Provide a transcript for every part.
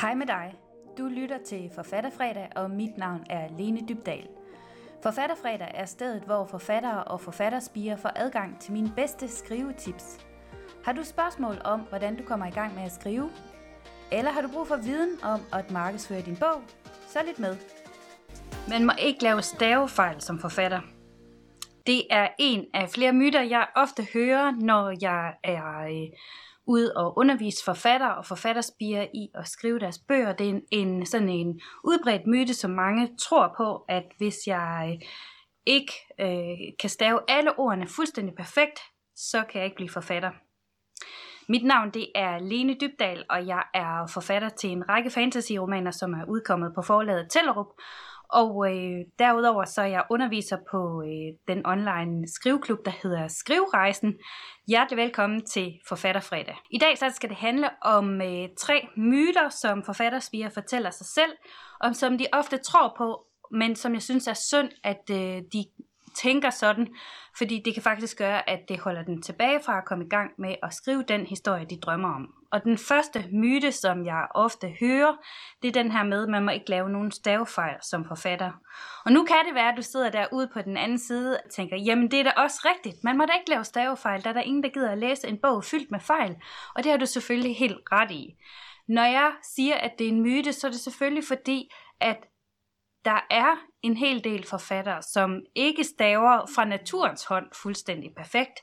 Hej med dig. Du lytter til Forfatterfredag, og mit navn er Lene Dybdal. Forfatterfredag er stedet, hvor forfattere og forfatterspiger får adgang til mine bedste skrivetips. Har du spørgsmål om, hvordan du kommer i gang med at skrive? Eller har du brug for viden om at markedsføre din bog? Så lidt med. Man må ikke lave stavefejl som forfatter. Det er en af flere myter, jeg ofte hører, når jeg er øh, ud ude og undervise forfatter og forfatterspiger i at skrive deres bøger. Det er en, en sådan en udbredt myte, som mange tror på, at hvis jeg øh, ikke øh, kan stave alle ordene fuldstændig perfekt, så kan jeg ikke blive forfatter. Mit navn det er Lene Dybdal, og jeg er forfatter til en række fantasy-romaner, som er udkommet på forlaget Tellerup. Og øh, derudover så er jeg underviser på øh, den online skriveklub, der hedder Skrivrejsen. Hjertelig velkommen til Forfatterfredag. I dag så skal det handle om øh, tre myter, som forfatterspiger fortæller sig selv, og som de ofte tror på, men som jeg synes er synd, at øh, de tænker sådan, fordi det kan faktisk gøre, at det holder den tilbage fra at komme i gang med at skrive den historie, de drømmer om. Og den første myte, som jeg ofte hører, det er den her med, at man må ikke lave nogen stavefejl som forfatter. Og nu kan det være, at du sidder derude på den anden side og tænker, jamen det er da også rigtigt, man må da ikke lave stavefejl, der er der ingen, der gider at læse en bog fyldt med fejl. Og det har du selvfølgelig helt ret i. Når jeg siger, at det er en myte, så er det selvfølgelig fordi, at der er en hel del forfattere, som ikke staver fra naturens hånd fuldstændig perfekt,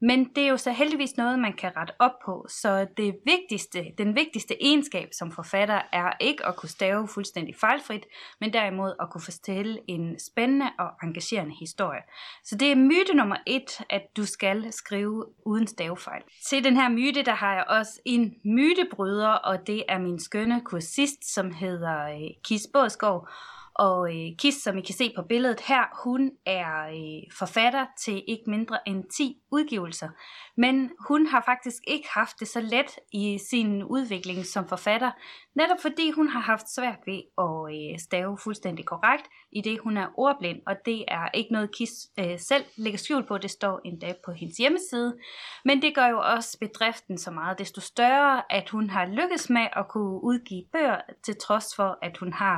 men det er jo så heldigvis noget, man kan rette op på. Så det vigtigste, den vigtigste egenskab som forfatter er ikke at kunne stave fuldstændig fejlfrit, men derimod at kunne fortælle en spændende og engagerende historie. Så det er myte nummer et, at du skal skrive uden stavefejl. Til den her myte, der har jeg også en mytebryder, og det er min skønne kursist, som hedder øh, Kis Båsgaard, og øh, Kis, som I kan se på billedet her, hun er øh, forfatter til ikke mindre end 10 udgivelser. Men hun har faktisk ikke haft det så let i sin udvikling som forfatter, netop fordi hun har haft svært ved at øh, stave fuldstændig korrekt, i det hun er ordblind, og det er ikke noget Kis øh, selv lægger skjul på, det står endda på hendes hjemmeside. Men det gør jo også bedriften så meget desto større, at hun har lykkes med at kunne udgive bøger, til trods for, at hun har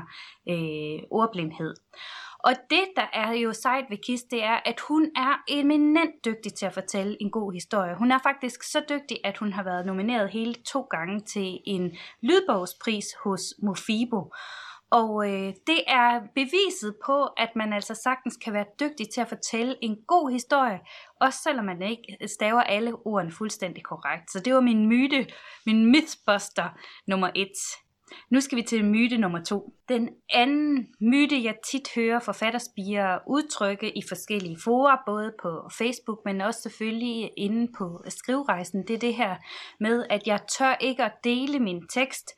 øh, ordblindhed. Og det, der er jo sejt ved Kis, det er, at hun er eminent dygtig til at fortælle en god historie. Hun er faktisk så dygtig, at hun har været nomineret hele to gange til en lydbogspris hos Mofibo. Og øh, det er beviset på, at man altså sagtens kan være dygtig til at fortælle en god historie, også selvom man ikke staver alle ordene fuldstændig korrekt. Så det var min myte, min mythbuster nummer et. Nu skal vi til myte nummer to. Den anden myte, jeg tit hører forfatterspiger udtrykke i forskellige fora, både på Facebook, men også selvfølgelig inde på skrivrejsen, det er det her med, at jeg tør ikke at dele min tekst,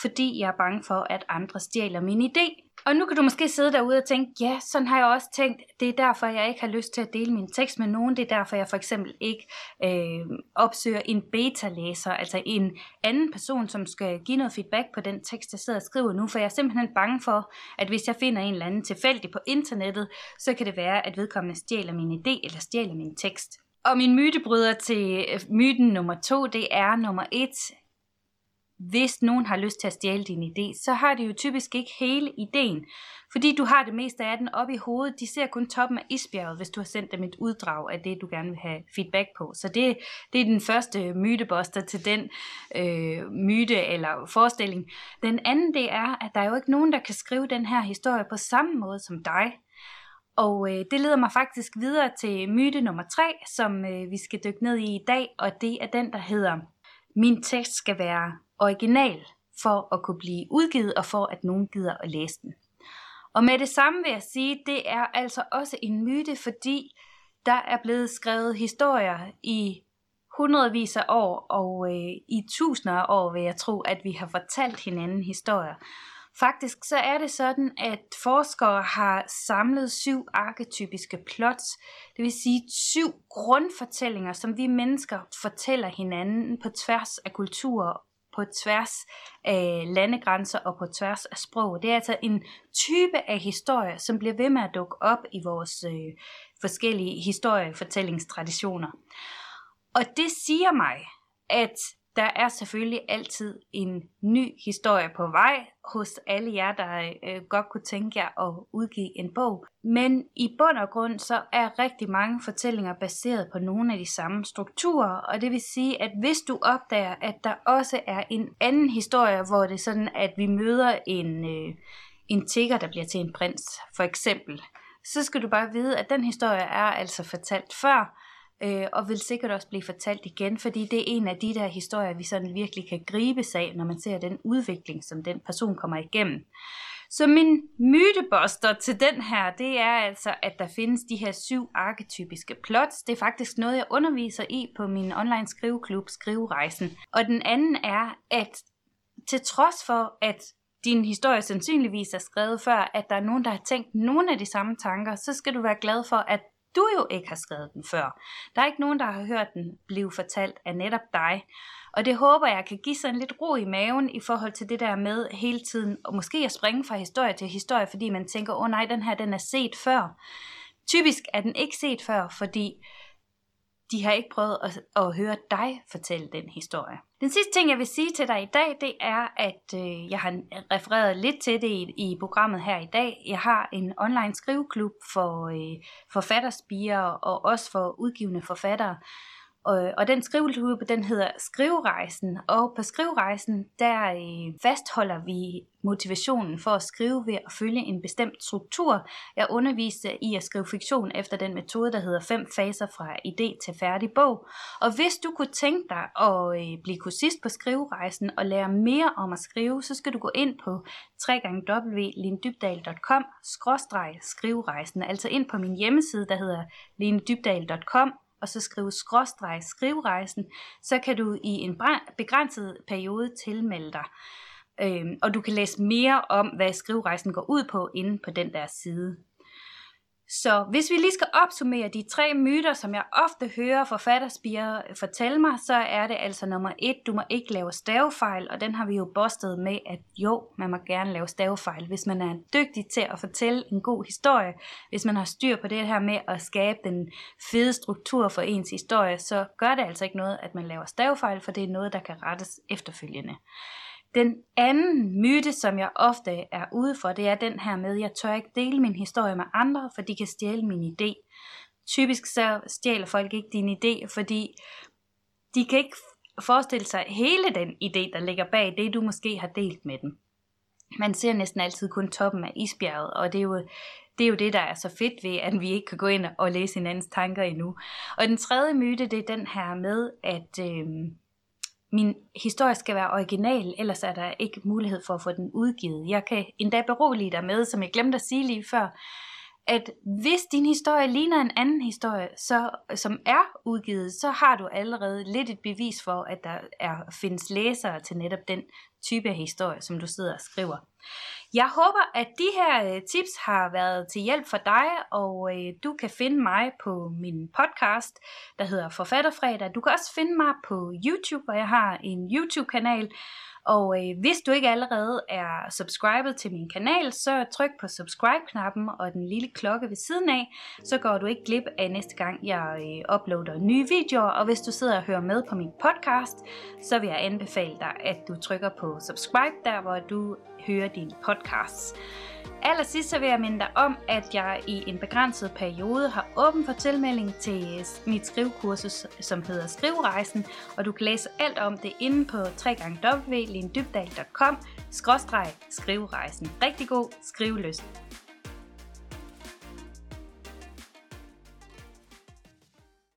fordi jeg er bange for, at andre stjæler min idé. Og nu kan du måske sidde derude og tænke, ja, sådan har jeg også tænkt, det er derfor, jeg ikke har lyst til at dele min tekst med nogen, det er derfor, jeg for eksempel ikke øh, opsøger en beta-læser, altså en anden person, som skal give noget feedback på den tekst, jeg sidder og skriver nu, for jeg er simpelthen bange for, at hvis jeg finder en eller anden tilfældig på internettet, så kan det være, at vedkommende stjæler min idé eller stjæler min tekst. Og min mytebryder til øh, myten nummer to, det er nummer et, hvis nogen har lyst til at stjæle din idé, så har de jo typisk ikke hele ideen, fordi du har det meste af den op i hovedet. De ser kun toppen af isbjerget, hvis du har sendt dem et uddrag af det, du gerne vil have feedback på. Så det, det er den første myteboster til den øh, myte eller forestilling. Den anden, det er, at der er jo ikke nogen, der kan skrive den her historie på samme måde som dig. Og øh, det leder mig faktisk videre til myte nummer tre, som øh, vi skal dykke ned i i dag, og det er den, der hedder min tekst skal være original for at kunne blive udgivet og for at nogen gider at læse den. Og med det samme vil jeg sige, det er altså også en myte, fordi der er blevet skrevet historier i hundredvis af år, og øh, i tusinder af år vil jeg tro, at vi har fortalt hinanden historier. Faktisk så er det sådan, at forskere har samlet syv arketypiske plots, det vil sige syv grundfortællinger, som vi mennesker fortæller hinanden på tværs af kulturer på tværs af landegrænser og på tværs af sprog. Det er altså en type af historie, som bliver ved med at dukke op i vores øh, forskellige historiefortællingstraditioner. Og det siger mig, at der er selvfølgelig altid en ny historie på vej hos alle jer, der øh, godt kunne tænke jer at udgive en bog. Men i bund og grund så er rigtig mange fortællinger baseret på nogle af de samme strukturer, og det vil sige, at hvis du opdager, at der også er en anden historie, hvor det er sådan, at vi møder en, øh, en tigger, der bliver til en prins, for eksempel, så skal du bare vide, at den historie er altså fortalt før, øh, og vil sikkert også blive fortalt igen, fordi det er en af de der historier, vi sådan virkelig kan gribe sig af, når man ser den udvikling, som den person kommer igennem. Så min myteboster til den her, det er altså, at der findes de her syv arketypiske plots. Det er faktisk noget, jeg underviser i på min online skriveklub, Skriverejsen. Og den anden er, at til trods for, at din historie sandsynligvis er skrevet før, at der er nogen, der har tænkt nogle af de samme tanker, så skal du være glad for, at du jo ikke har skrevet den før. Der er ikke nogen, der har hørt den blive fortalt af netop dig. Og det håber jeg kan give sådan lidt ro i maven i forhold til det der med hele tiden, og måske at springe fra historie til historie, fordi man tænker, åh oh, nej, den her den er set før. Typisk er den ikke set før, fordi de har ikke prøvet at, at høre dig fortælle den historie. Den sidste ting, jeg vil sige til dig i dag, det er, at øh, jeg har refereret lidt til det i, i programmet her i dag. Jeg har en online skriveklub for øh, forfatterspiger og også for udgivende forfattere, og, og den skrivelse den hedder Skriverejsen, og på Skriverejsen, der øh, fastholder vi motivationen for at skrive ved at følge en bestemt struktur. Jeg underviser i at skrive fiktion efter den metode, der hedder fem faser fra idé til færdig bog. Og hvis du kunne tænke dig at øh, blive kursist på Skriverejsen og lære mere om at skrive, så skal du gå ind på www.lindybdal.com skriverejsen, altså ind på min hjemmeside, der hedder lindybdal.com og så skrive skråstreg skriverejsen, så kan du i en begrænset periode tilmelde dig. Øhm, og du kan læse mere om, hvad skriverejsen går ud på inde på den der side. Så hvis vi lige skal opsummere de tre myter, som jeg ofte hører forfatterspiger fortælle mig, så er det altså nummer et, du må ikke lave stavefejl, og den har vi jo bostet med, at jo, man må gerne lave stavefejl, hvis man er dygtig til at fortælle en god historie, hvis man har styr på det her med at skabe den fede struktur for ens historie, så gør det altså ikke noget, at man laver stavefejl, for det er noget, der kan rettes efterfølgende. Den anden myte, som jeg ofte er ude for, det er den her med, at jeg tør ikke dele min historie med andre, for de kan stjæle min idé. Typisk så stjæler folk ikke din idé, fordi de kan ikke forestille sig hele den idé, der ligger bag det, du måske har delt med dem. Man ser næsten altid kun toppen af isbjerget, og det er jo det, er jo det der er så fedt ved, at vi ikke kan gå ind og læse hinandens tanker endnu. Og den tredje myte, det er den her med, at... Øh, min historie skal være original, ellers er der ikke mulighed for at få den udgivet. Jeg kan endda berolige dig med, som jeg glemte at sige lige før, at hvis din historie ligner en anden historie, så, som er udgivet, så har du allerede lidt et bevis for, at der er, findes læsere til netop den type af historie, som du sidder og skriver. Jeg håber, at de her øh, tips har været til hjælp for dig, og øh, du kan finde mig på min podcast, der hedder Forfatterfredag. Du kan også finde mig på YouTube, hvor jeg har en YouTube-kanal, og øh, hvis du ikke allerede er subscribet til min kanal, så tryk på subscribe-knappen og den lille klokke ved siden af, så går du ikke glip af næste gang, jeg øh, uploader nye videoer. Og hvis du sidder og hører med på min podcast, så vil jeg anbefale dig, at du trykker på på subscribe der, hvor du hører dine podcasts. Allersidst så vil jeg minde dig om, at jeg i en begrænset periode har åben for tilmelding til mit skrivekursus, som hedder Skriverejsen, og du kan læse alt om det inde på www.lindybdal.com skriverejsen. Rigtig god skriveløst.